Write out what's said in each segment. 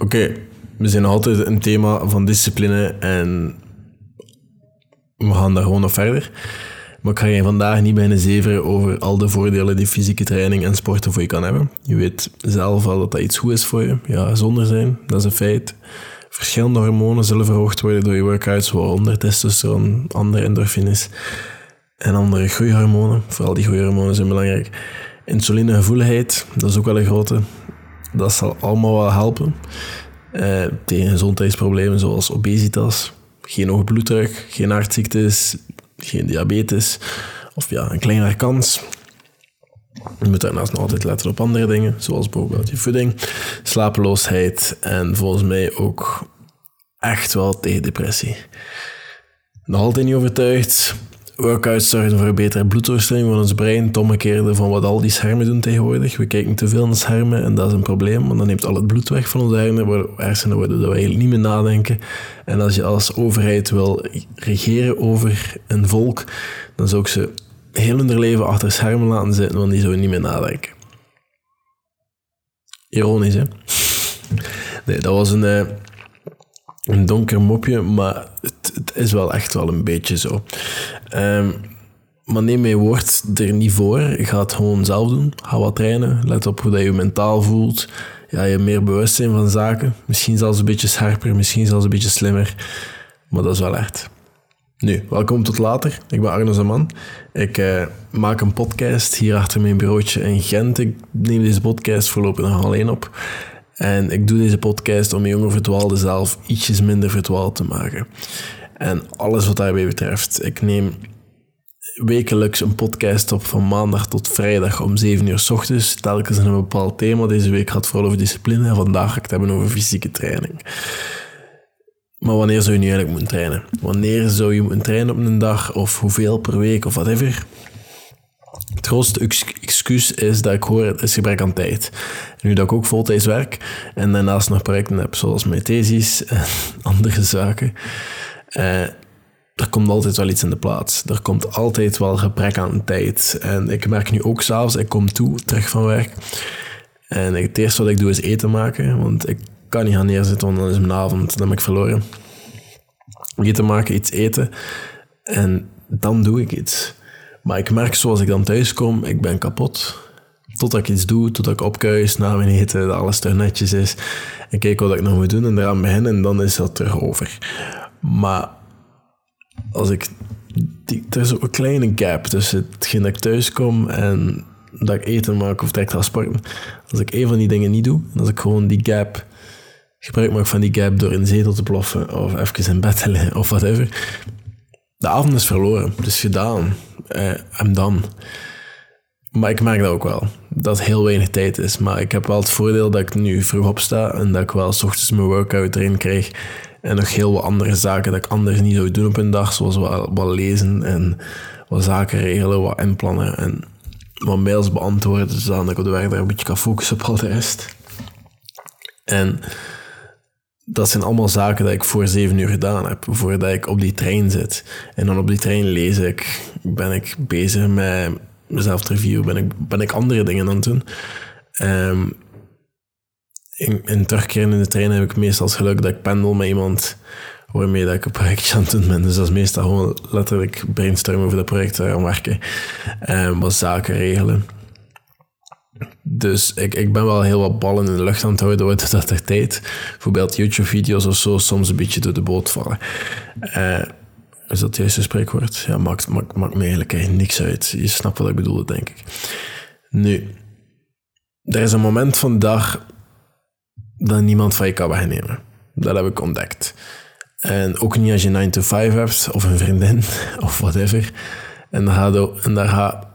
Oké, we zijn altijd een thema van discipline en we gaan daar gewoon nog verder. Maar ik ga je vandaag niet bijna zeveren over al de voordelen die fysieke training en sporten voor je kan hebben. Je weet zelf al dat dat iets goed is voor je. Ja, zonder zijn, dat is een feit. Verschillende hormonen zullen verhoogd worden door je workouts, waaronder testosteron, andere endorfines en andere groeihormonen. Vooral die groeihormonen zijn belangrijk. Insulinegevoeligheid, dat is ook wel een grote. Dat zal allemaal wel helpen eh, tegen gezondheidsproblemen zoals obesitas, geen hoge bloeddruk, geen hartziektes, geen diabetes of ja, een kleinere kans. Je moet daarnaast nog altijd letten op andere dingen, zoals bijvoorbeeld je voeding, slapeloosheid en volgens mij ook echt wel tegen depressie. Nog altijd niet overtuigd, Workouts zorgen voor een betere bloeddoorstroom van ons brein. Tomme keerde van wat al die schermen doen tegenwoordig. We kijken te veel naar schermen en dat is een probleem, want dan neemt al het bloed weg van onze hersenen, hersenen dat we eigenlijk niet meer nadenken. En als je als overheid wil regeren over een volk, dan zou ik ze heel hun leven achter schermen laten zitten, want die zouden niet meer nadenken. Ironisch, hè? Nee, dat was een, eh, een donker mopje, maar het, is wel echt wel een beetje zo. Um, maar neem mijn woord er niet voor. Ga het gewoon zelf doen. Ga wat trainen. Let op hoe dat je mentaal voelt. Ja, je meer bewustzijn van zaken. Misschien zelfs een beetje scherper, misschien zelfs een beetje slimmer. Maar dat is wel echt. Nu, welkom tot later. Ik ben Arno Zaman. Ik uh, maak een podcast hier achter mijn bureautje in Gent. Ik neem deze podcast voorlopig nog alleen op. En ik doe deze podcast om jonge verdwaalde zelf ietsjes minder verdwaald te maken. En alles wat daarbij betreft. Ik neem wekelijks een podcast op van maandag tot vrijdag om 7 uur s ochtends. Telkens een bepaald thema. Deze week gaat het vooral over discipline en vandaag ga ik het hebben over fysieke training. Maar wanneer zou je nu eigenlijk moeten trainen? Wanneer zou je moeten trainen op een dag of hoeveel per week of whatever? Het grootste is dat ik hoor, is gebrek aan tijd. nu dat ik ook voltijds werk en daarnaast nog projecten heb, zoals mijn thesis en andere zaken, eh, er komt altijd wel iets in de plaats. Er komt altijd wel gebrek aan tijd. En ik merk nu ook s'avonds, ik kom toe, terug van werk. En het eerste wat ik doe is eten maken, want ik kan niet gaan neerzitten, want dan is mijn avond, dan ben ik verloren. Eten maken, iets eten. En dan doe ik iets. Maar ik merk zoals ik dan thuis kom, ik ben kapot. Totdat ik iets doe, totdat ik opkuis na mijn eten, dat alles terug netjes is. En kijk wat ik nog moet doen en eraan beginnen en dan is dat terug over. Maar als ik... Er is ook een kleine gap tussen hetgeen dat ik thuis kom en dat ik eten maak of direct ga sporten. Als ik een van die dingen niet doe, als ik gewoon die gap gebruik maak van die gap door in de zetel te ploffen of even in bed te liggen of whatever, de avond is verloren. Het is gedaan. Uh, en dan. Maar ik merk dat ook wel. Dat heel weinig tijd is. Maar ik heb wel het voordeel dat ik nu vroeg opsta en dat ik wel s ochtends mijn workout erin krijg. En nog heel wat andere zaken dat ik anders niet zou doen op een dag. Zoals wat, lezen en wat zaken regelen, wat inplannen en wat mails beantwoorden. Zodat ik op de weg daar een beetje kan focussen op al de rest. En dat zijn allemaal zaken die ik voor zeven uur gedaan heb, voordat ik op die trein zit. En dan op die trein lees ik, ben ik bezig met mezelf te reviewen, ben ik, ben ik andere dingen aan het doen. Um, in, in terugkeren in de trein heb ik meestal het geluk dat ik pendel met iemand waarmee dat ik een projectje aan het doen ben. Dus dat is meestal gewoon letterlijk brainstormen over dat project aan werken. Um, wat zaken regelen. Dus ik, ik ben wel heel wat ballen in de lucht aan het houden, wordt dat er tijd. Bijvoorbeeld YouTube-video's of zo soms een beetje door de boot vallen. Uh, is dat het juiste spreekwoord? Ja, maakt, maakt, me eigenlijk niks uit. Je snapt wat ik bedoel, denk ik. Nu, er is een moment van de dag dat niemand van je kan wegnemen. Dat heb ik ontdekt. En ook niet als je 9 to 5 hebt, of een vriendin, of whatever. En dan gaat, en daar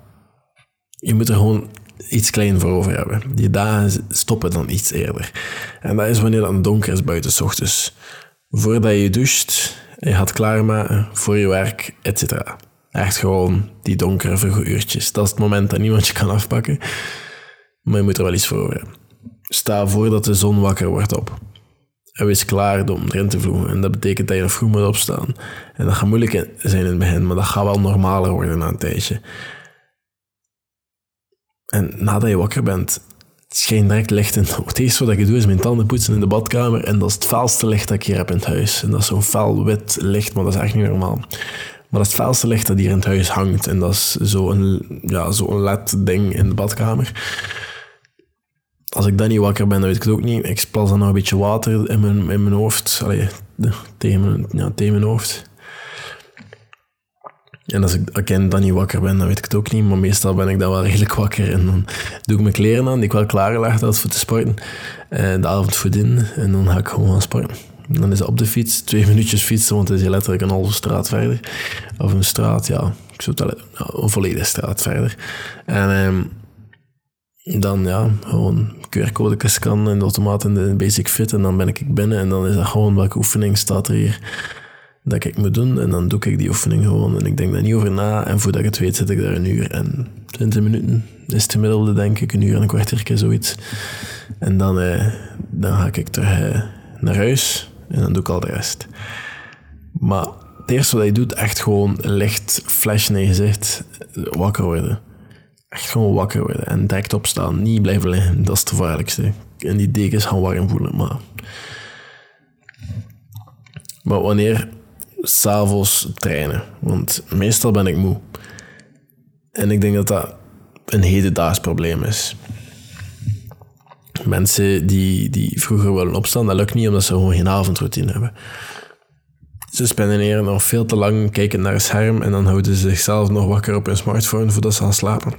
je moet er gewoon iets klein voor over hebben. Die dagen stoppen dan iets eerder. En dat is wanneer het donker is buiten s ochtends. Voordat je doucht, je gaat klaarmaken voor je werk, etc. Echt gewoon die donkere vroege uurtjes. Dat is het moment dat niemand je kan afpakken. Maar je moet er wel iets voor over hebben. Sta voordat de zon wakker wordt op. En wees klaar om erin te vloegen. En dat betekent dat je vroeg moet opstaan. En dat gaat moeilijk zijn in het begin, maar dat gaat wel normaler worden na een tijdje. En nadat je wakker bent, schijnt direct licht in. Het eerste wat ik doe is mijn tanden poetsen in de badkamer. En dat is het vuilste licht dat ik hier heb in het huis. En dat is zo'n fel wit licht, maar dat is echt niet normaal. Maar dat is het vuilste licht dat hier in het huis hangt. En dat is zo'n ja, zo LED-ding in de badkamer. Als ik dan niet wakker ben, dan weet ik het ook niet. Ik plas dan nog een beetje water in mijn, in mijn hoofd. Allee, tegen, mijn, ja, tegen mijn hoofd. En als ik, dan niet wakker ben, dan weet ik het ook niet. Maar meestal ben ik dan wel redelijk wakker. En dan doe ik mijn kleren aan, die ik wel klaargelegd had voor te sporten. En de avond voedin. En dan ga ik gewoon gaan sporten. En dan is het op de fiets, twee minuutjes fietsen, want het is letterlijk een halve straat verder. Of een straat, ja, ik zou het wel, een volledige straat verder. En ehm, dan ja, gewoon QR-code scannen in de automaat in de Basic Fit. En dan ben ik binnen en dan is dat gewoon welke oefening staat er hier dat ik moet doen. En dan doe ik die oefening gewoon. En ik denk daar niet over na. En voordat ik het weet, zit ik daar een uur en 20 minuten. Is het gemiddelde, denk ik. Een uur en een kwartier, zoiets. En dan, eh, dan ga ik terug eh, naar huis. En dan doe ik al de rest. Maar het eerste wat je doet, echt gewoon licht flash in je gezicht. Wakker worden. Echt gewoon wakker worden. En direct opstaan. Niet blijven liggen. Dat is het gevaarlijkste. En die dekens gaan warm voelen. Maar, maar wanneer s'avonds trainen. Want meestal ben ik moe. En ik denk dat dat een hedendaags probleem is. Mensen die, die vroeger willen opstaan, dat lukt niet omdat ze gewoon geen avondroutine hebben. Ze spenderen nog veel te lang kijken naar een scherm en dan houden ze zichzelf nog wakker op hun smartphone voordat ze gaan slapen.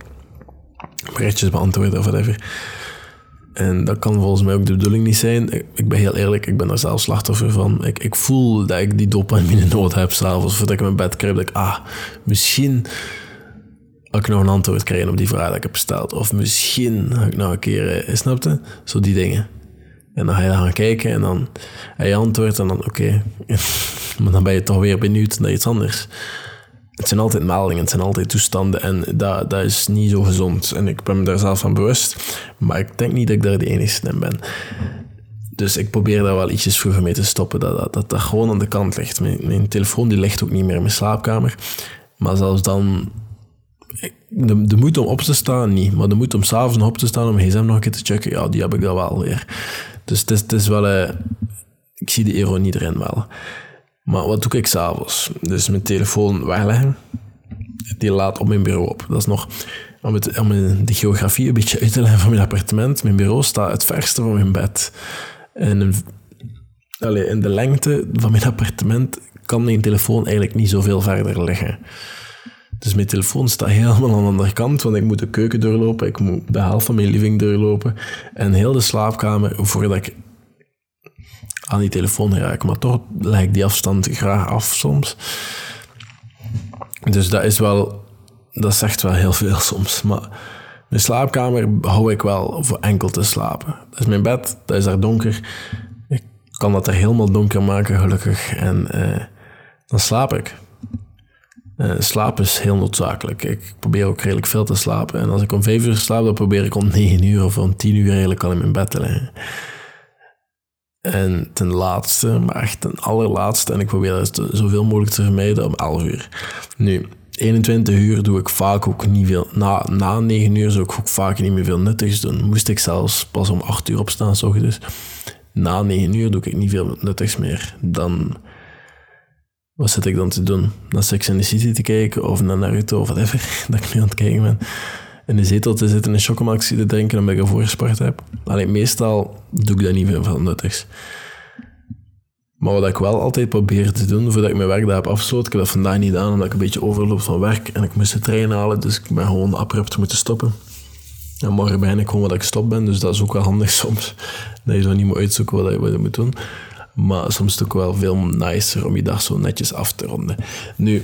Berichtjes beantwoorden of whatever. En dat kan volgens mij ook de bedoeling niet zijn. Ik, ben heel eerlijk, ik ben er zelf slachtoffer van. Ik, ik voel dat ik die dopamine nood heb s'avonds voordat ik mijn bed kruip. Dat ik, ah, misschien had ik nog een antwoord krijgen op die vraag dat ik heb gesteld. Of misschien ga ik nog een keer, eh, snapte? Zo die dingen. En dan ga je gaan kijken en dan heb je antwoord en dan oké. maar dan ben je toch weer benieuwd naar iets anders het zijn altijd meldingen, het zijn altijd toestanden en dat, dat is niet zo gezond. En ik ben me daar zelf van bewust, maar ik denk niet dat ik daar de enige in ben. Dus ik probeer daar wel ietsjes vroeger mee te stoppen, dat dat, dat, gewoon aan de kant ligt. Mijn, telefoon die ligt ook niet meer in mijn slaapkamer, maar zelfs dan... De, de moed om op te staan, niet. Maar de moed om s'avonds op te staan om gsm nog een keer te checken, ja, die heb ik dan wel weer. Dus het is, het is wel... Uh, ik zie de ironie erin wel. Maar wat doe ik s'avonds? Dus mijn telefoon wegleggen. Die laat op mijn bureau op. Dat is nog... Om, het, de geografie een beetje uit te leggen van mijn appartement. Mijn bureau staat het verste van mijn bed. En in, allez, in de lengte van mijn appartement kan mijn telefoon eigenlijk niet zoveel verder liggen. Dus mijn telefoon staat helemaal aan de andere kant, want ik moet de keuken doorlopen, ik moet de helft van mijn living doorlopen en heel de slaapkamer voordat ik aan die telefoon raken. Maar toch ik die afstand graag af soms. Dus dat is wel, dat zegt wel heel veel soms. Maar mijn slaapkamer hou ik wel voor enkel te slapen. Dat is mijn bed, dat is daar donker. Ik kan dat er helemaal donker maken, gelukkig. En eh, dan slaap ik. Uh, slaap is heel noodzakelijk. Ik probeer ook redelijk veel te slapen. En als ik om vijf uur slaap, dan probeer ik om negen uur of om tien uur eigenlijk al in mijn bed te liggen. En ten laatste, maar echt ten allerlaatste, en ik probeer het zoveel mogelijk te vermijden, om 11 uur. Nu, 21 uur doe ik vaak ook niet veel. Na, na 9 uur zou ik ook vaak niet meer veel nuttigs doen. Moest ik zelfs pas om 8 uur opstaan, zo dus. Na 9 uur doe ik niet veel nuttigs meer. Dan, wat zit ik dan te doen? Naar Sex in the City te kijken, of naar Naruto, of whatever, dat ik nu aan het kijken ben in de zetel te zitten en een chocomelk te drinken omdat ik ervoor gespart heb. Alleen meestal doe ik dat niet veel nuttigs. Maar wat ik wel altijd probeer te doen voordat ik mijn werkdag heb afgesloten, ik heb dat vandaag niet gedaan omdat ik een beetje overloop van werk en ik moest de trein halen, dus ik ben gewoon abrupt moeten stoppen. En morgen ben ik gewoon wat ik stop ben, dus dat is ook wel handig soms. Dat je zo niet moet uitzoeken wat je, moet doen. Maar soms is het ook wel veel nicer om je dag zo netjes af te ronden. Nu,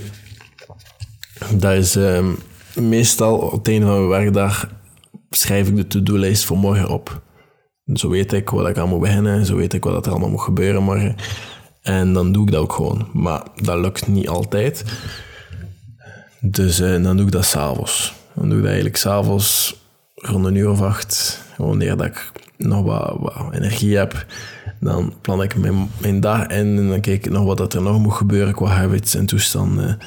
dat is... Um, meestal op het einde van mijn werkdag schrijf ik de to-do-lijst voor morgen op. Zo weet ik wat ik aan moet beginnen, zo weet ik wat er allemaal moet gebeuren morgen. En dan doe ik dat ook gewoon. Maar dat lukt niet altijd. Dus uh, dan doe ik dat s'avonds. Dan doe ik dat eigenlijk s'avonds rond een uur of acht. Wanneer dat ik nog wat, energie heb. Dan plan ik mijn, mijn dag in en dan kijk ik nog wat er nog moet gebeuren qua habits en toestanden.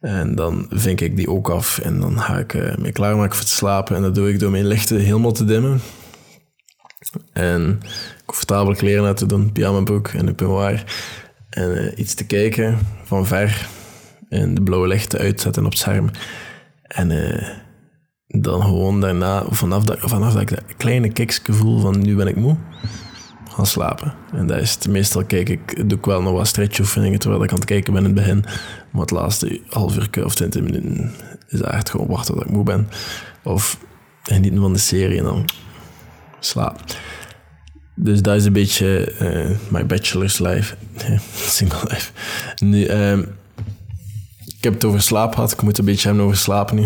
En dan vink ik die ook af en dan ga ik uh, me klaarmaken voor te slapen. En dat doe ik door mijn lichten helemaal te dimmen. En comfortabele kleren uit te doen, pyjamabroek en een peignoir. En eh, iets te kijken van ver. En de blauwe lichten uitzetten op het scherm. En uh, dan gewoon daarna, vanaf dat, vanaf dat ik dat kleine kiksgevoel van nu ben ik moe, gaan slapen. En dat is het. Meestal kijk ik, doe ik wel nog wat stretchoefeningen terwijl ik aan het kijken ben in het begin. Maar het laatste half uur of twintig minuten is echt gewoon wachten tot ik moe ben. Of genieten van de serie en dan slaap. Dus dat is een beetje uh, my bachelor's life. Single life. Nu, um, ik heb het over slaap gehad. Ik moet een beetje hebben over slaap nu.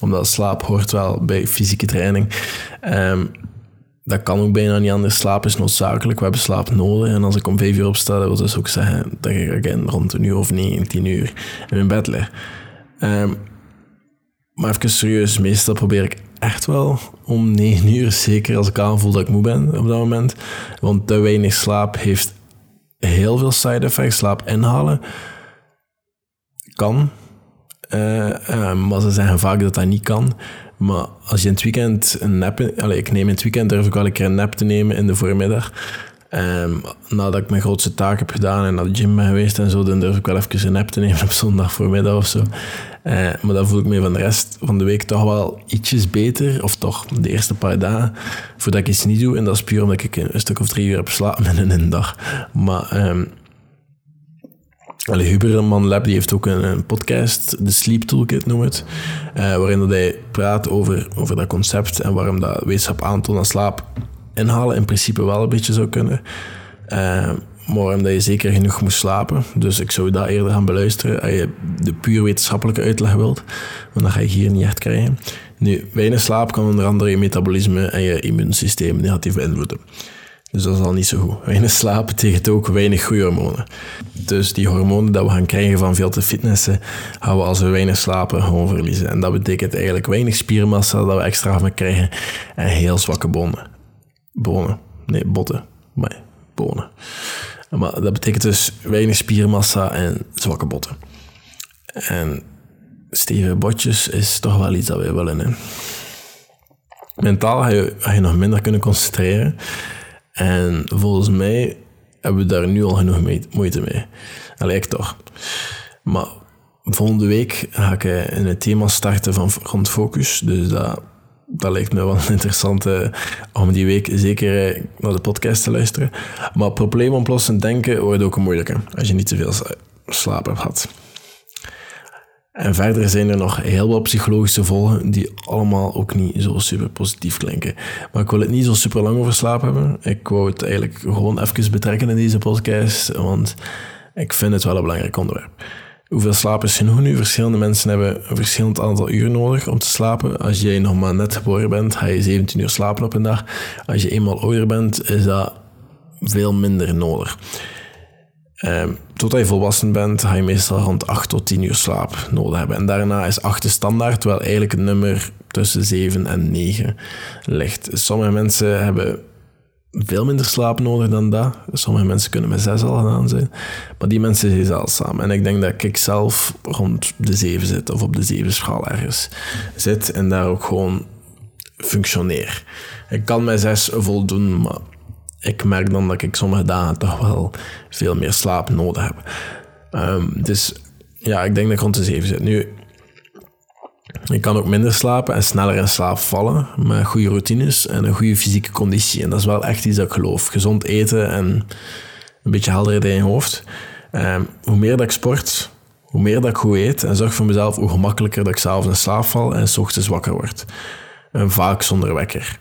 Omdat slaap hoort wel bij fysieke training. Um, dat kan ook bijna niet anders. Slaap is noodzakelijk. We hebben slaap nodig. En als ik om vijf uur opsta, dat wil dus ook zeggen dat ik rond een uur of negen, tien uur in mijn bed lig. Um, maar even serieus, meestal probeer ik echt wel om negen uur, zeker als ik aanvoel dat ik moe ben op dat moment. Want te weinig slaap heeft heel veel side effects. Slaap inhalen kan. Uh, maar ze zeggen vaak dat dat niet kan. Maar als je in het weekend een nap... Ik neem in het weekend durf ik wel een keer een nap te nemen in de voormiddag. Um, nadat ik mijn grootste taak heb gedaan en naar de gym ben geweest en zo, dan durf ik wel even een nap te nemen op zondag voormiddag of zo. Uh, maar dan voel ik me van de rest van de week toch wel ietsjes beter, of toch de eerste paar dagen, voordat ik iets niet doe. En dat is puur omdat ik een stuk of drie uur heb geslapen in een dag. Maar... Um, Huberman Lab die heeft ook een, podcast, de Sleep Toolkit noemt het, uh, waarin dat hij praat over, over dat concept en waarom dat wetenschap aantoont dat slaap inhalen in principe wel een beetje zou kunnen. Uh, maar waarom dat je zeker genoeg moet slapen. Dus ik zou dat eerder gaan beluisteren als je de puur wetenschappelijke uitleg wilt. Want dat ga je hier niet echt krijgen. Nu, weinig slaap kan onder andere je metabolisme en je immuunsysteem negatief beïnvloeden. Dus dat is al niet zo goed. Weinig slaap betekent ook weinig goede hormonen. Dus die hormonen dat we gaan krijgen van veel te fitnessen, gaan we als we weinig slapen gewoon verliezen. En dat betekent eigenlijk weinig spiermassa dat we extra van krijgen en heel zwakke bonen. Bonen. Nee, botten. Maar bonen. Maar dat betekent dus weinig spiermassa en zwakke botten. En stevige botjes is toch wel iets dat wij willen. Hè? Mentaal ga je nog minder kunnen concentreren. En volgens mij hebben we daar nu al genoeg moeite mee. Dat lijkt toch. Maar volgende week ga ik eh, in het thema starten van rond focus. Dus dat, dat lijkt me wel interessant om die week zeker eh, naar de podcast te luisteren. Maar probleemoplossend denken wordt ook een moeilijke als je niet te veel slaap hebt gehad. En verder zijn er nog heel wat psychologische volgen die allemaal ook niet zo super positief klinken. Maar ik wil het niet zo super lang over slaap hebben. Ik wou het eigenlijk gewoon even betrekken in deze podcast, want ik vind het wel een belangrijk onderwerp. Hoeveel slaap is genoeg nu? Verschillende mensen hebben een verschillend aantal uur nodig om te slapen. Als jij nog maar net geboren bent, ga je 17 uur slapen op een dag. Als je eenmaal ouder bent, is dat veel minder nodig. Um, totdat je volwassen bent, ga je meestal rond 8 tot 10 uur slaap nodig hebben. En daarna is 8 de standaard, terwijl eigenlijk het nummer tussen 7 en 9 ligt. Sommige mensen hebben veel minder slaap nodig dan dat. Sommige mensen kunnen met 6 al gedaan zijn. Maar die mensen zijn zeldzaam. En ik denk dat ik zelf rond de 7 zit, of op de 7 schaal ergens zit. En daar ook gewoon functioneer. Ik kan met 6 voldoen, maar ik merk dan dat ik sommige dagen toch wel veel meer slaap nodig heb. Um, dus ja, ik denk dat ik rond de 7 zit. Nu, ik kan ook minder slapen en sneller in slaap vallen met goede routines en een goede fysieke conditie. En dat is wel echt iets dat ik geloof. Gezond eten en een beetje helderheid in je hoofd. Um, hoe meer dat ik sport, hoe meer dat ik goed eet en zorg voor mezelf, hoe gemakkelijker dat ik s'avonds in slaap val en s ochtends wakker word. En vaak zonder wekker.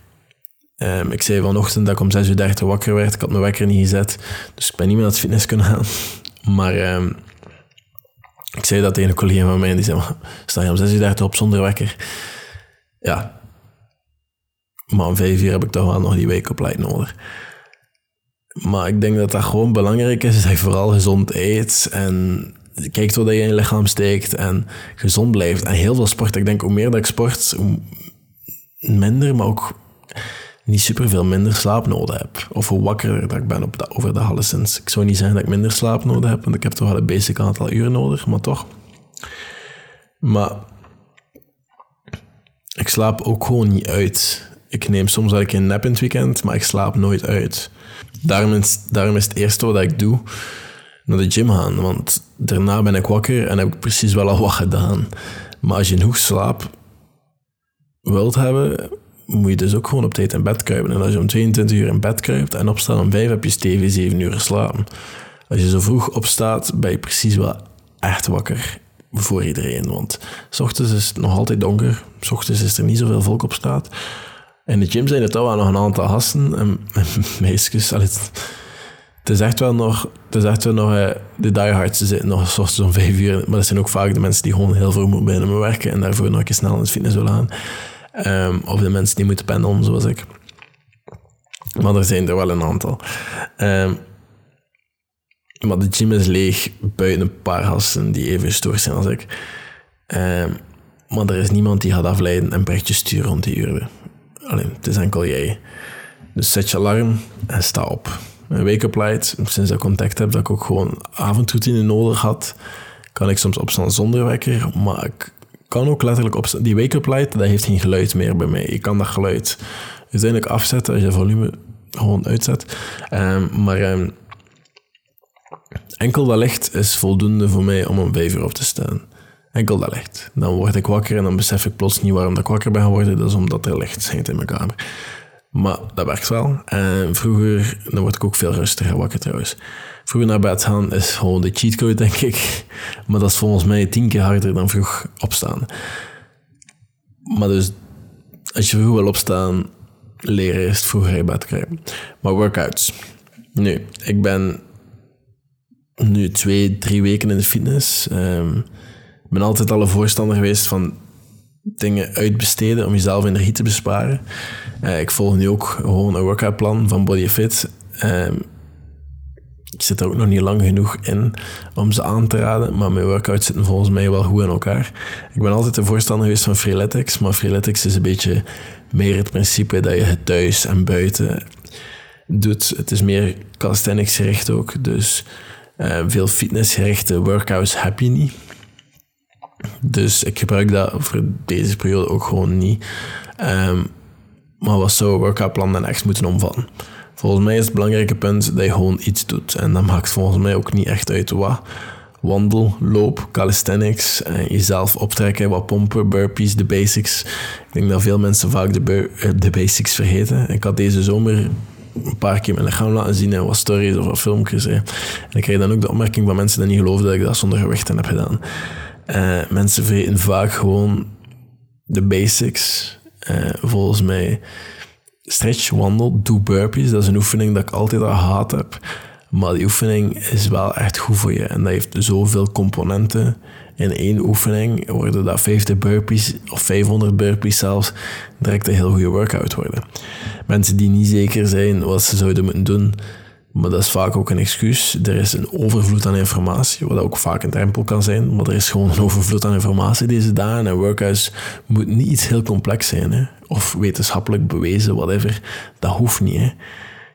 Um, ik zei vanochtend dat ik om 6.30 uur wakker werd. Ik had mijn wekker niet gezet. Dus ik ben niet meer naar het fitness kunnen gaan. Maar um, ik zei dat tegen een collega van mij. Die zei, sta je om 6.30 uur op zonder wekker? Ja. Maar om 5 uur heb ik toch wel nog die wake-up light nodig. Maar ik denk dat dat gewoon belangrijk is. Dat je vooral gezond eet. En kijkt wat je in je lichaam steekt. En gezond blijft. En heel veel sport. Ik denk, hoe meer dat ik sport, hoe minder, maar ook niet super veel minder slaap nodig heb. Of hoe wakkerder dat ik ben op de, over de. Ik zou niet zeggen dat ik minder slaap nodig heb, want ik heb toch wel een basic aantal uren nodig, maar toch. Maar ik slaap ook gewoon niet uit. Ik neem soms een keer een nap in het weekend, maar ik slaap nooit uit. Daarom is, daarom is het eerste wat ik doe naar de gym gaan. Want daarna ben ik wakker en heb ik precies wel al wat gedaan. Maar als je een hoog slaap wilt hebben, moet je dus ook gewoon op tijd in bed kruipen. En als je om 22 uur in bed kruipt en opstaat om 5, heb je stevig 7 uur geslapen. Als je zo vroeg opstaat, ben je precies wel echt wakker voor iedereen. Want s ochtends is het nog altijd donker. S ochtends is er niet zoveel volk op straat. In de gym zijn het al wel nog een aantal gasten en, en meisjes. het, is echt wel nog, het is echt wel nog uh, de diehards. Zitten nog s ochtends om vijf uur. Maar dat zijn ook vaak de mensen die gewoon heel veel moeten werken en daarvoor nog een keer snel in het fitness willen gaan. Um, of de mensen die moeten pendelen, zoals ik. Maar er zijn er wel een aantal. Um, maar de gym is leeg buiten een paar gasten die even gestoord zijn als ik. Um, maar er is niemand die gaat afleiden en berichtjes sturen rond die uren. Alleen, het is enkel jij. Dus zet je alarm en sta op. Een wake-up light, sinds ik contact heb dat ik ook gewoon avondroutine nodig had, kan ik soms opstaan zonder wekker, maar ik kan ook letterlijk opstaan. Die wake-up light, dat heeft geen geluid meer bij mij. Ik kan dat geluid uiteindelijk afzetten als je volume gewoon uitzet. Um, maar um, enkel dat licht is voldoende voor mij om om vijf uur op te staan. Enkel dat licht. Dan word ik wakker en dan besef ik plots niet waarom ik wakker ben geworden. Dat is omdat er licht schijnt in mijn kamer. Maar dat werkt wel. En vroeger, dan word ik ook veel rustiger wakker trouwens. Vroeger naar bed gaan is gewoon de cheatcode, denk ik. Maar dat is volgens mij tien keer harder dan vroeg opstaan. Maar dus, als je vroeg wil opstaan, leren eerst vroeger in bed krijgen. Maar workouts. Nu, ik ben nu twee, drie weken in de fitness. Um, ik ben altijd al een voorstander geweest van dingen uitbesteden om jezelf energie te besparen. Uh, ik volg nu ook gewoon een workoutplan van Body Fit. Um, ik zit er ook nog niet lang genoeg in om ze aan te raden, maar mijn workouts zitten volgens mij wel goed in elkaar. Ik ben altijd een voorstander geweest van Freeletics, maar Freeletics is een beetje meer het principe dat je het thuis en buiten doet. Het is meer calisthenics gericht ook, dus uh, veel fitnessgerichte workouts heb je niet. Dus ik gebruik dat voor deze periode ook gewoon niet. Um, maar wat zou workoutplan dan echt moeten omvatten? Volgens mij is het belangrijke punt dat je gewoon iets doet. En dat maakt volgens mij ook niet echt uit wat. Wandel, loop, calisthenics, en jezelf optrekken, wat pompen, burpees, de basics. Ik denk dat veel mensen vaak de, eh, de basics vergeten. Ik had deze zomer een paar keer mijn lichaam laten zien en wat stories of wat filmpjes. Hè. En ik kreeg dan ook de opmerking van mensen die niet geloofden dat ik dat zonder gewichten heb gedaan. Uh, mensen vergeten vaak gewoon de basics. Uh, volgens mij stretch, wandel, doe burpees. Dat is een oefening dat ik altijd al gehad heb. Maar die oefening is wel echt goed voor je. En dat heeft zoveel componenten. In één oefening worden dat 50 burpees of 500 burpees zelfs direct een heel goede workout worden. Mensen die niet zeker zijn wat ze zouden moeten doen, maar dat is vaak ook een excuus. Er is een overvloed aan informatie, wat ook vaak een drempel kan zijn. Maar er is gewoon een overvloed aan informatie deze dagen. En workouts moet niet iets heel complex zijn. Hè? Of wetenschappelijk bewezen, whatever. Dat hoeft niet. Hè?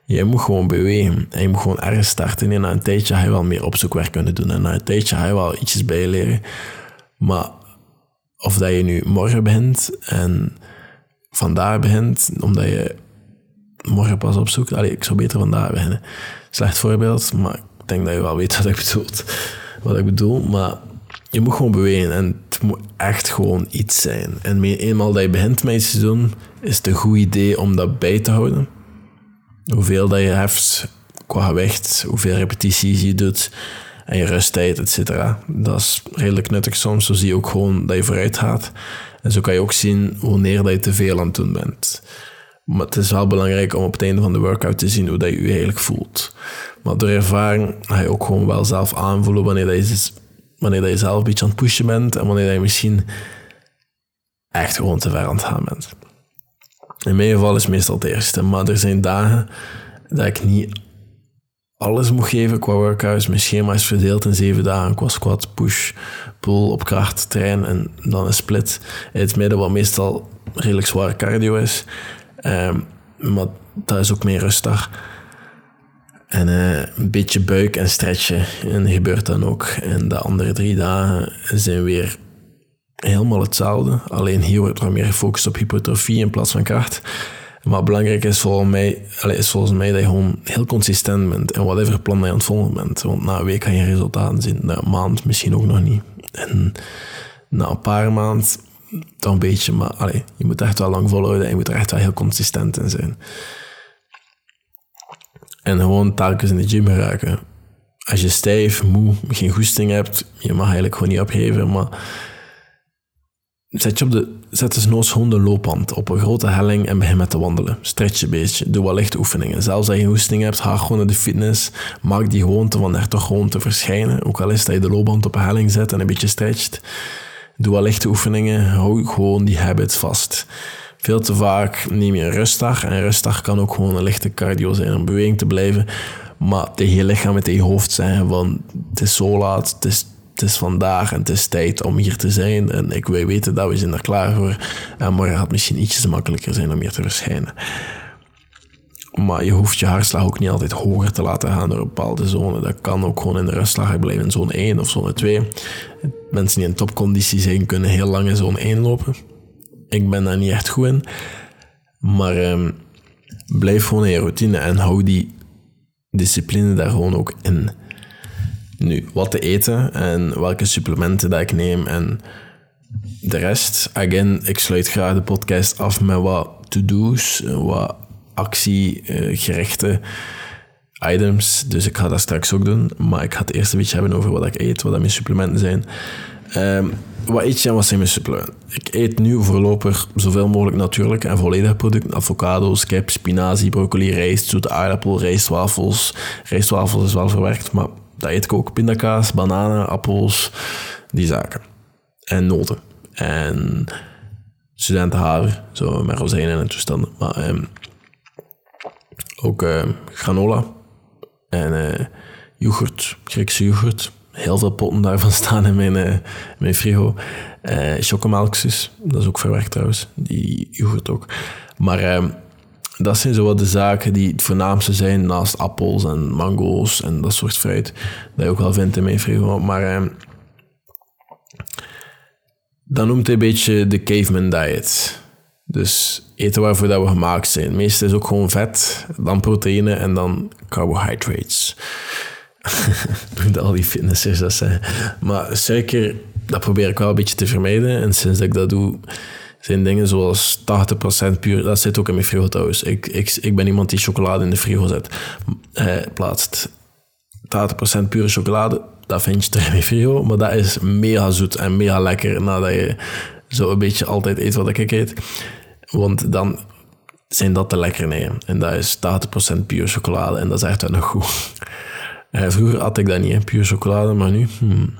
Je moet gewoon bewegen. En je moet gewoon ergens starten. En na een tijdje ga je wel meer opzoekwerk kunnen doen. En na een tijdje ga je wel ietsjes bijleren. Maar of dat je nu morgen begint en vandaag begint, omdat je morgen pas opzoekt. Allee, ik zou beter vandaag beginnen. Slecht voorbeeld, maar ik denk dat je wel weet wat ik bedoel. Wat ik bedoel, maar je moet gewoon bewegen en het moet echt gewoon iets zijn. En eenmaal dat je begint met iets te doen, is het een goed idee om dat bij te houden. Hoeveel dat je heft qua gewicht, hoeveel repetities je doet en je rusttijd, et. Dat is redelijk nuttig soms. Zo zie je ook gewoon dat je vooruit gaat. En zo kan je ook zien wanneer dat je te veel aan het doen bent. Maar het is wel belangrijk om op het einde van de workout te zien hoe dat je je eigenlijk voelt. Maar door ervaring ga je ook gewoon wel zelf aanvoelen wanneer, dat je, wanneer dat zelf een beetje aan het pushen bent en wanneer dat je misschien echt gewoon te ver aan het gaan bent. In mijn geval is het meestal het eerste, maar er zijn dagen dat ik niet alles moet geven qua workouts. Mijn schema is verdeeld in zeven dagen qua squat, push, pull op kracht, train en dan een split in het midden, wat meestal redelijk zware cardio is. Um, maar dat is ook meer rustig. En uh, een beetje buik en stretchen. En gebeurt dan ook. En de andere drie dagen zijn weer helemaal hetzelfde. Alleen hier wordt er meer gefocust op hypertrofie in plaats van kracht. Maar belangrijk is volgens, mij, is volgens mij dat je gewoon heel consistent bent in whatever plan je aan het volgen bent. Want na een week kan je resultaten zien, na een maand misschien ook nog niet. En na een paar maanden toch een beetje, maar je moet echt wel lang volhouden en je moet er echt wel heel consistent in zijn. En gewoon telkens in de gym geraken. Als je stijf, moe, geen goesting hebt, je mag eigenlijk gewoon niet opgeven, maar zet je op de, zet dus nooit gewoon de loopband op een grote helling en begin met te wandelen. Stretch een beetje, doe wat lichte oefeningen. Zelfs als je hoesting hebt, ga gewoon naar de fitness. Maak die gewoonte van er toch gewoon te verschijnen. Ook al is dat je de loopband op een helling zet en een beetje stretcht. Doe wat lichte oefeningen, hou gewoon die habit vast. Veel te vaak neem je een rustdag. En rustdag kan ook gewoon een lichte cardio zijn om beweging te blijven. Maar tegen je lichaam en tegen je hoofd zeggen van het is zo laat, het is, het is vandaag en het is tijd om hier te zijn. En ik, wij weten dat we zijn er klaar voor. En morgen gaat misschien ietsjes makkelijker zijn om hier te verschijnen. Maar je hoeft je hartslag ook niet altijd hoger te laten gaan door een bepaalde zone. Dat kan ook gewoon in de rustslag blijven in zone 1 of zone 2. Mensen die in topconditie zijn, kunnen heel lang in zone 1 lopen. Ik ben daar niet echt goed in. Maar um, blijf gewoon in je routine en hou die discipline daar gewoon ook in. Nu, wat te eten en welke supplementen dat ik neem en de rest. Again, ik sluit graag de podcast af met wat to-do's, wat actiegerichte items. Dus ik ga dat straks ook doen. Maar ik ga het eerst een beetje hebben over wat ik eet, wat mijn supplementen zijn. Um, wat eet en wat zijn mijn supplementen? Ik eet nu voorlopig zoveel mogelijk natuurlijke en volledige producten. Avocado's, kip, spinazie, broccoli, rijst, zoete aardappel, rijstwafels. Rijstwafels is wel verwerkt, maar dat eet ik ook. Pindakaas, bananen, appels, die zaken. En noten. En studentenhaver, zo met rozijnen en toestanden. Maar um, ook uh, granola en uh, yoghurt, Griekse yoghurt. Heel veel potten daarvan staan in mijn, uh, mijn frigo. Uh, chocomelkjes, dat is ook verwerkt trouwens, die yoghurt ook. Maar ehm, dat zijn zo wat de zaken die het voornaamste zijn naast appels en mango's en dat soort fruit. Dat je ook wel vindt in mijn frigo. Maar ehm, dat noemt hij een beetje de caveman diet. Dus eten waarvoor dat we gemaakt zijn. Meestal is ook gewoon vet, dan proteïne en dan carbohydrates. Doen al die fitnessers dat zijn. Maar suiker, dat probeer ik wel een beetje te vermijden. En sinds ik dat doe, zijn dingen zoals 80% puur... Dat zit ook in mijn frigo trouwens. Ik, ik, ik ben iemand die chocolade in de frigo zet, eh, plaatst. 80% pure chocolade, dat vind je er in mijn frigo. Maar dat is mega zoet en mega lekker nadat je zo een beetje altijd eet wat ik eet. Want dan zijn dat de lekkernijen. En dat is 80% puur chocolade. En dat is echt wel nog goed. Uh, vroeger had ik dat niet, puur chocolade, maar nu... Hmm.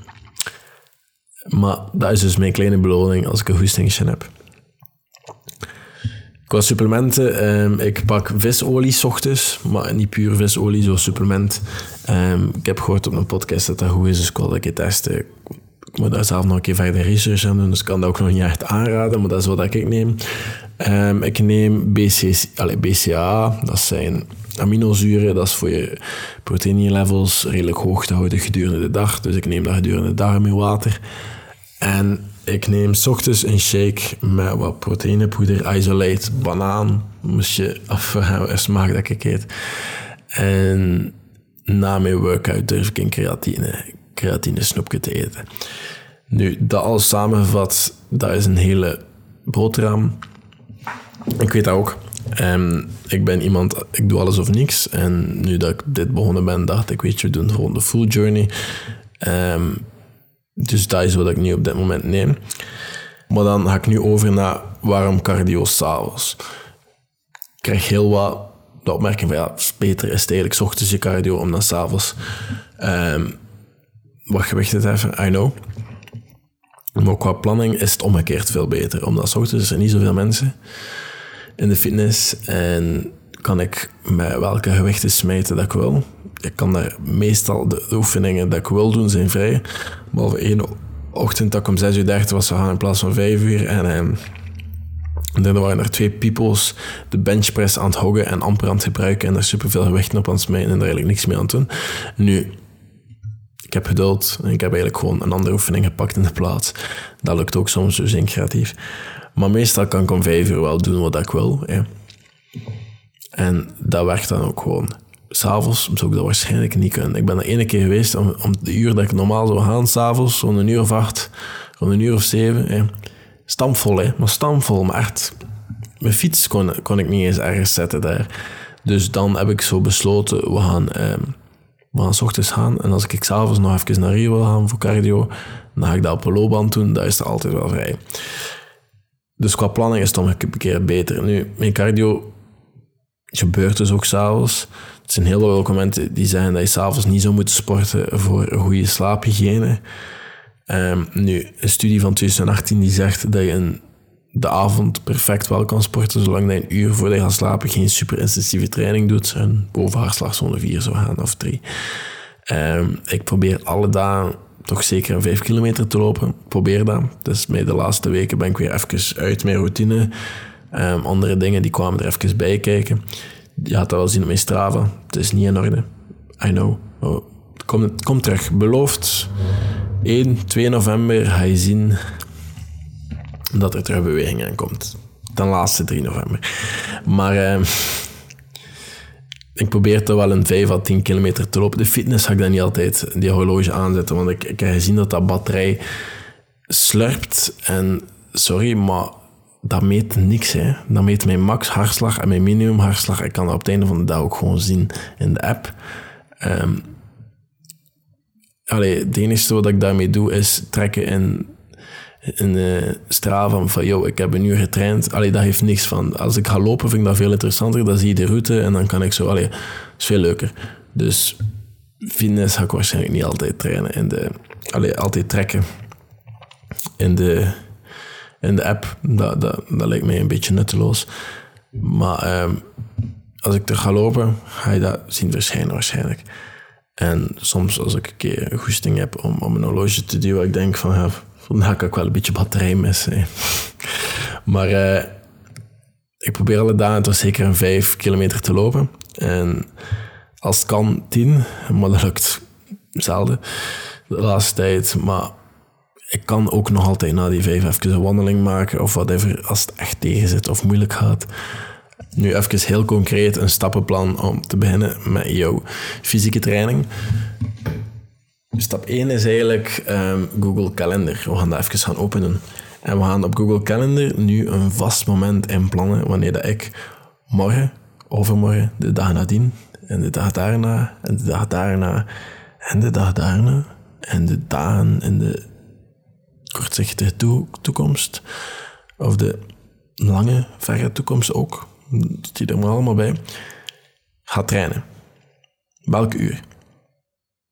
Maar dat is dus mijn kleine beloning als ik een goestingje heb. Qua supplementen, um, ik pak visolie s ochtends, maar niet puur visolie, zo supplement. Um, ik heb gehoord op een podcast dat dat goed is, dus ik wil dat ik testen. Ik moet daar zelf nog een keer verder research aan doen, dus ik kan dat ook nog niet echt aanraden, maar dat is wat ik neem. Um, ik neem BC, allez, BCA, dat zijn aminozuren, dat is voor je levels redelijk hoog te houden gedurende de dag. Dus ik neem dat gedurende de dag in water. En ik neem s ochtends een shake met wat proteïnepoeder, isolate, banaan. Moest je afvragen, smaak dat ik eet. En na mijn workout durf ik een creatine, creatine snoepje te eten. Nu, dat alles samengevat, dat is een hele boterham. Ik weet dat ook. Um, ik ben iemand, ik doe alles of niks. En nu dat ik dit begonnen ben, dacht ik, weet je, we doen gewoon de full journey. Um, dus dat is wat ik nu op dit moment neem. Maar dan ga ik nu over naar waarom cardio s'avonds. Ik krijg heel wat de opmerking van ja, beter is het eigenlijk s ochtends je cardio om dan s'avonds um, wat gewicht te heffen. I know. Maar qua planning is het omgekeerd veel beter. Omdat s ochtends er niet zoveel mensen in de fitness en kan ik met welke gewichten smijten dat ik wil. Ik kan daar meestal de, oefeningen dat ik wil doen zijn vrij. Behalve één ochtend dat ik om 6 uur 30 was gaan in plaats van 5 uur. En, dan waren er twee peoples de benchpress aan het hoggen en amper aan het gebruiken en er superveel gewichten op aan het smijten en er eigenlijk niks mee aan het doen. Nu, ik heb geduld en ik heb eigenlijk gewoon een andere oefening gepakt in de plaats. Dat lukt ook soms, dus in creatief. Maar meestal kan ik om vijf uur wel doen wat ik wil. Hè. En dat werkt dan ook gewoon. S'avonds zou ik dat waarschijnlijk niet kunnen. Ik ben er ene keer geweest om, om de uur dat ik normaal zou gaan, s'avonds, rond een uur of acht, rond een uur of zeven. Hè. Stampvol, hè. maar stampvol, maar echt. Mijn fiets kon, kon ik niet eens ergens zetten daar. Dus dan heb ik zo besloten, we gaan, ehm, we gaan s ochtends gaan. En als ik s'avonds nog even naar Rio wil gaan voor cardio, dan ga ik dat op een loopband doen. Dat is er altijd wel vrij. Dus qua planning is het dan een keer beter. Nu, mijn cardio gebeurt dus ook s'avonds. Er zijn heel veel momenten die zeggen dat je s'avonds niet zou moeten sporten voor een goede slaaphygiëne. Um, nu, een studie van 2018 die zegt dat je in de avond perfect wel kan sporten, zolang je een uur voordat je gaat slapen geen super intensieve training doet en boven hartslagzone 4 zou gaan of 3. Um, ik probeer alle dagen toch zeker een 5 kilometer te lopen. Probeer dat. Dus met de laatste weken ben ik weer even uit mijn routine. Um, andere dingen die kwamen er even bij kijken. Je had dat wel zien op mijn Strava. Het is niet in orde. I know. Oh, het, komt, terug. Beloofd. 1, 2 november ga je zien dat er terug beweging aan komt. Ten laatste 3 november. Maar uh, ik probeer toch wel een 5 à 10 kilometer te lopen. De fitness ga ik dan niet altijd die horloge aanzetten, want ik, ik heb gezien dat dat batterij slurpt. En sorry, maar dat meet niks. Hè. Dat meet mijn max hartslag en mijn minimum hartslag. Ik kan dat op het einde van de dag ook gewoon zien in de app. Um, het enige wat ik daarmee doe is trekken in, in de Strava van, yo, ik heb een uur getraind. Allee, dat heeft niks van. Als ik ga lopen vind ik dat veel interessanter. Dan zie je de route en dan kan ik zo, allee, is veel leuker. Dus fitness ga ik waarschijnlijk niet altijd trainen. In de, allee, altijd trekken in de, in de app. Dat, dat, dat lijkt mij een beetje nutteloos. Maar um, als ik er ga lopen, ga je dat zien verschijnen waarschijnlijk. En soms als ik een keer een goesting heb om, om een horloge te duwen, ik denk van, ja, vandaag kan ik wel een beetje batterij missen. Maar uh, ik probeer alle dagen toch zeker een vijf kilometer te lopen. En als het kan, tien, maar dat lukt zelden de laatste tijd. Maar ik kan ook nog altijd na die vijf even een wandeling maken of whatever, als het echt tegen zit of moeilijk gaat. Nu even heel concreet een stappenplan om te beginnen met jouw fysieke training. Stap 1 is eigenlijk um, Google Calendar. We gaan dat even gaan openen. En we gaan op Google Calendar nu een vast moment inplannen wanneer dat ik morgen, overmorgen, de dag nadien, en de dag daarna, en de dag daarna, en de dag daarna, en de dagen in de kortzichtige toekomst, of de lange, verre toekomst ook, dat die er maar allemaal bij, ga trainen. Welk uur?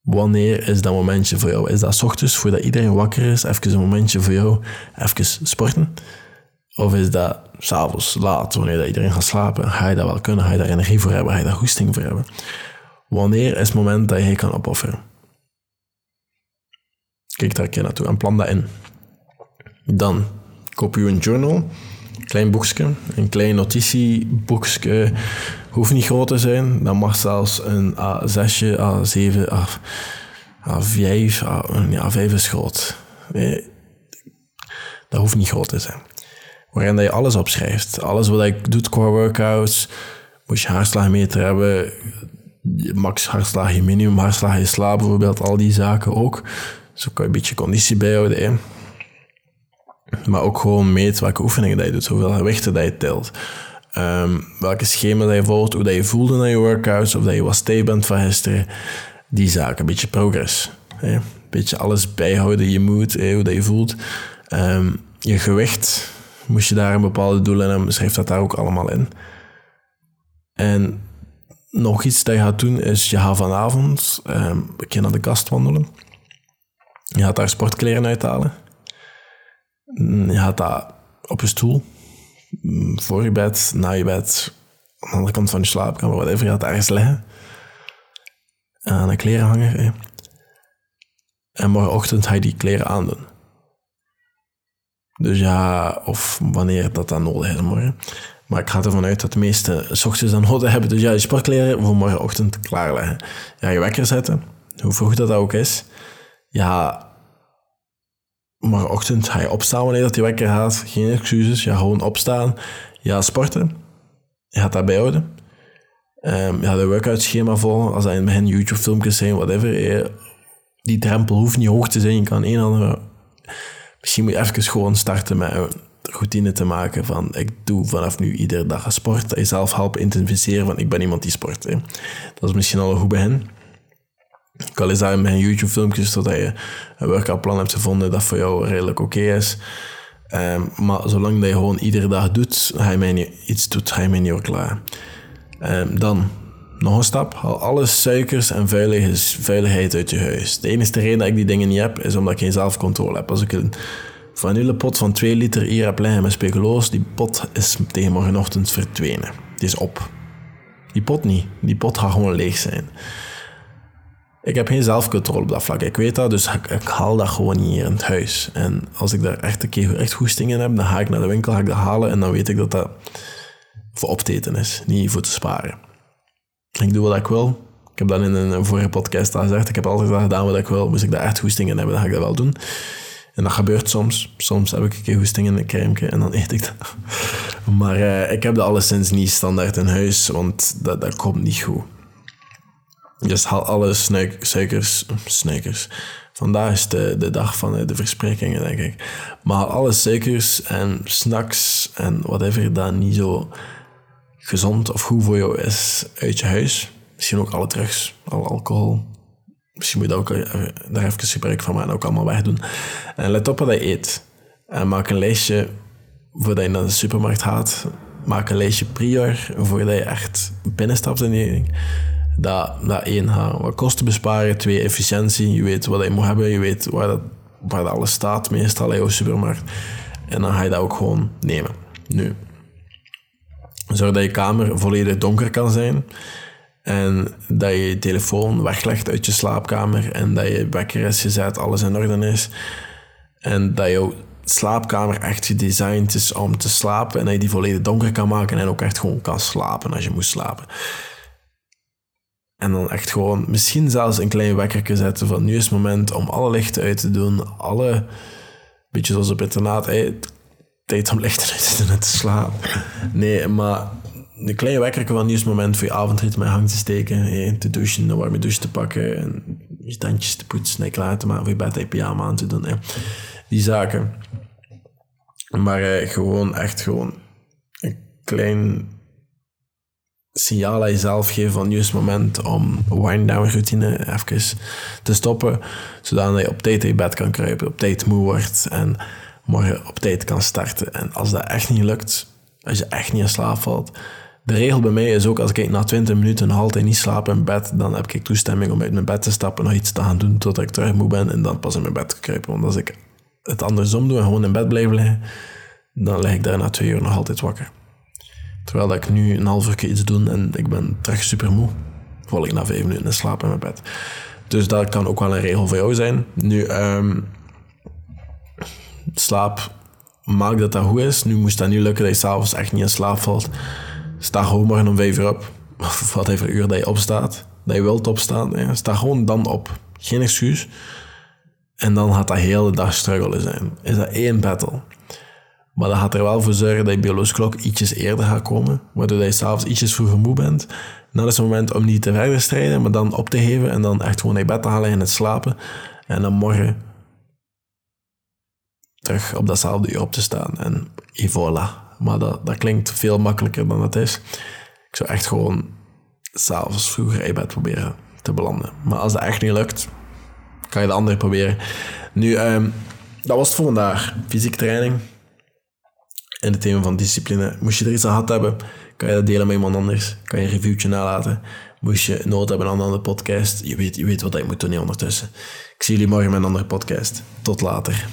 Wanneer is dat momentje voor jou? Is dat ochtends, voordat iedereen wakker is, even een momentje voor jou, even sporten? Of is dat s'avonds, laat, wanneer dat iedereen gaat slapen? Ga je dat wel kunnen? Ga je daar energie voor hebben? Ga je daar goesting voor hebben? Wanneer is het moment dat je kan opofferen? Kijk daar een keer naartoe en plan dat in. Dan koop je een journal klein boekje, een klein notitieboekje. Hoeft niet groot te zijn. Dat mag zelfs een A6, A7, A, A5. A, ja, A5 is groot. Dat hoeft niet groot te zijn. Waarin dat je alles opschrijft. Alles wat ik doe qua workouts. Moet je hartslagmeter hebben. Max hartslag, je minimum hartslag, je slaap bijvoorbeeld. Al die zaken ook. Zo kan je een beetje conditie bijhouden. Hè. Maar ook gewoon meet welke oefeningen dat je doet, hoeveel gewichten dat je telt. Um, welke schema dat je volgt, hoe dat je voelde na je workouts, of dat je wat stay bent van gisteren. Die zaken, een beetje progress. Een beetje alles bijhouden, je moed, hoe dat je voelt. Um, je gewicht, moest je daar een bepaalde doel in hebben, schrijf dat daar ook allemaal in. En nog iets dat je gaat doen, is je gaat vanavond um, een keer naar de kast wandelen. Je gaat daar sportkleren uithalen. Je gaat dat op je stoel, mm, voor je bed, na je bed, aan de andere kant van je slaapkamer, whatever, je gaat ergens liggen. Aan een klerenhanger. En morgenochtend ga je die kleren aandoen. Dus ja, of wanneer dat dan nodig is morgen. Maar ik ga ervan uit dat de meeste ochtends dan nodig hebben. Dus ja, je sportkleren voor morgenochtend klaarleggen. Ja, je wekker zetten, hoe vroeg dat ook is. Ja, morgenochtend ga je opstaan wanneer dat je wekker gaat. Geen excuses. Ja, gewoon opstaan. Ja, sporten. Je gaat dat bijhouden. Um, gaat een workout schema volgen. Als dat in het begin YouTube-filmpjes zijn, whatever. die drempel hoeft niet hoog te zijn. Je kan een andere... Misschien moet je even gewoon starten met een routine te maken van ik doe vanaf nu iedere dag sport. Dat je zelf helpen identificeren van ik ben iemand die sport. Hè. Dat is misschien al een goed begin. Ik al eens daar in mijn YouTube-filmpjes zodat je een workoutplan hebt gevonden dat voor jou redelijk oké is. Um, maar zolang dat je gewoon iedere dag doet, ga je mij iets doet, ga je mij niet ook klaar. Um, dan nog een stap. Haal alle suikers en veiligheid uit je huis. De enige reden dat ik die dingen niet heb, is omdat ik geen zelfcontrole heb. Als ik een vanillepot van 2 liter hier heb liggen met speculoos, die pot is tegen morgenochtend verdwenen. Die is op. Die pot niet. Die pot gaat gewoon leeg zijn. Ik heb geen zelfcontrole op dat vlak. Ik weet dat, dus ik, haal dat gewoon hier in het huis. En als ik daar echt een keer echt goesting in heb, dan ga ik naar de winkel, ga ik dat halen en dan weet ik dat dat voor opteten is, niet voor te sparen. Ik doe wat ik wil. Ik heb dat in een vorige podcast al gezegd. Ik heb altijd gedaan wat ik wil. Moest ik daar echt goesting in hebben, dan ga ik dat wel doen. En dat gebeurt soms. Soms heb ik een keer goesting in een crème en dan eet ik dat. Maar uh, ik heb dat alleszins niet standaard in huis, want dat, dat komt niet goed. Dus haal alle suikers, suikers. Vandaag is de, de dag van de versprekingen, denk ik. Maar alle suikers en snacks en whatever dat niet zo gezond of goed voor jou is uit je huis. Misschien ook alle drugs, alle alcohol. Misschien moet je ook, eh, daar even gebruik van maken en ook allemaal wegdoen. En let op wat je eet. En maak een lijstje voordat je naar de supermarkt gaat. Maak een lijstje prior voordat je echt binnenstapt in die ding. Dat, dat één gaat wat kosten besparen. Twee, efficiëntie. Je weet wat je moet hebben. Je weet waar, dat, waar dat alles staat meestal in jouw supermarkt. En dan ga je dat ook gewoon nemen. Nu, zodat je kamer volledig donker kan zijn. En dat je je telefoon weglegt uit je slaapkamer. En dat je wekker is gezet, alles in orde is. En dat jouw slaapkamer echt gedesigned is om te slapen. En dat je die volledig donker kan maken. En ook echt gewoon kan slapen als je moet slapen. En dan echt gewoon, misschien zelfs een klein wekker zetten van nu is het moment om alle lichten uit te doen. Alle, beetje zoals op internaat, tijd om lichten uit te doen en te slapen. Nee, maar een kleine wekker van nu is moment voor je avondrit met hang te steken. Hey, te douchen, een warme douche te pakken. En je tandjes te poetsen en klaar te maken voor je bed en pyjama aan te doen. Die zaken. Maar eh, gewoon, echt gewoon een klein signaal aan jezelf geven van nu is moment om wind-down routine even te stoppen, zodat je op tijd in bed kan kruipen, op tijd moe wordt en morgen op tijd kan starten. En als dat echt niet lukt, als je echt niet in slaap valt, de regel bij mij is ook als ik na 20 minuten nog altijd niet slaap in bed, dan heb ik toestemming om uit mijn bed te stappen, nog iets te gaan doen totdat ik terug moe ben en dan pas in mijn bed te kruipen. Want als ik het andersom doe en gewoon in bed blijf liggen, dan lig ik daar na twee uur nog altijd wakker. Terwijl dat ik nu een half uur iets doe en ik ben terug super moe, val ik na vijf minuten in slaap in mijn bed. Dus dat kan ook wel een regel voor jou zijn. Nu, um, slaap, maak dat dat goed is. Nu moest dat niet lukken dat je s'avonds echt niet in slaap valt. Sta gewoon morgen om vijf uur op. Of wat even uur dat je opstaat. Dat je wilt opstaan. Sta gewoon dan op. Geen excuus. En dan gaat dat hele dag struggelen zijn. Is dat één battle. Maar dat gaat er wel voor zorgen dat je biologische klok ietsjes eerder gaat komen, waardoor je s'avonds ietsjes vroeger moe bent. Dan is het moment om niet te verder strijden, maar dan op te geven en dan echt gewoon je bed te halen en het slapen. En dan morgen terug op datzelfde uur op te staan. En voilà. Maar dat, dat klinkt veel makkelijker dan het is. Ik zou echt gewoon s'avonds vroeger in bed proberen te belanden. Maar als dat echt niet lukt, kan je de andere proberen. Nu, um, dat was het voor vandaag. Fysieke training in het thema van discipline. Moest je er iets aan gehad hebben, kan je dat delen met iemand anders. Kan je een reviewtje nalaten. Moest je nood hebben aan een andere podcast, je weet, je weet wat je moet doen ondertussen. Ik zie jullie morgen met een andere podcast. Tot later.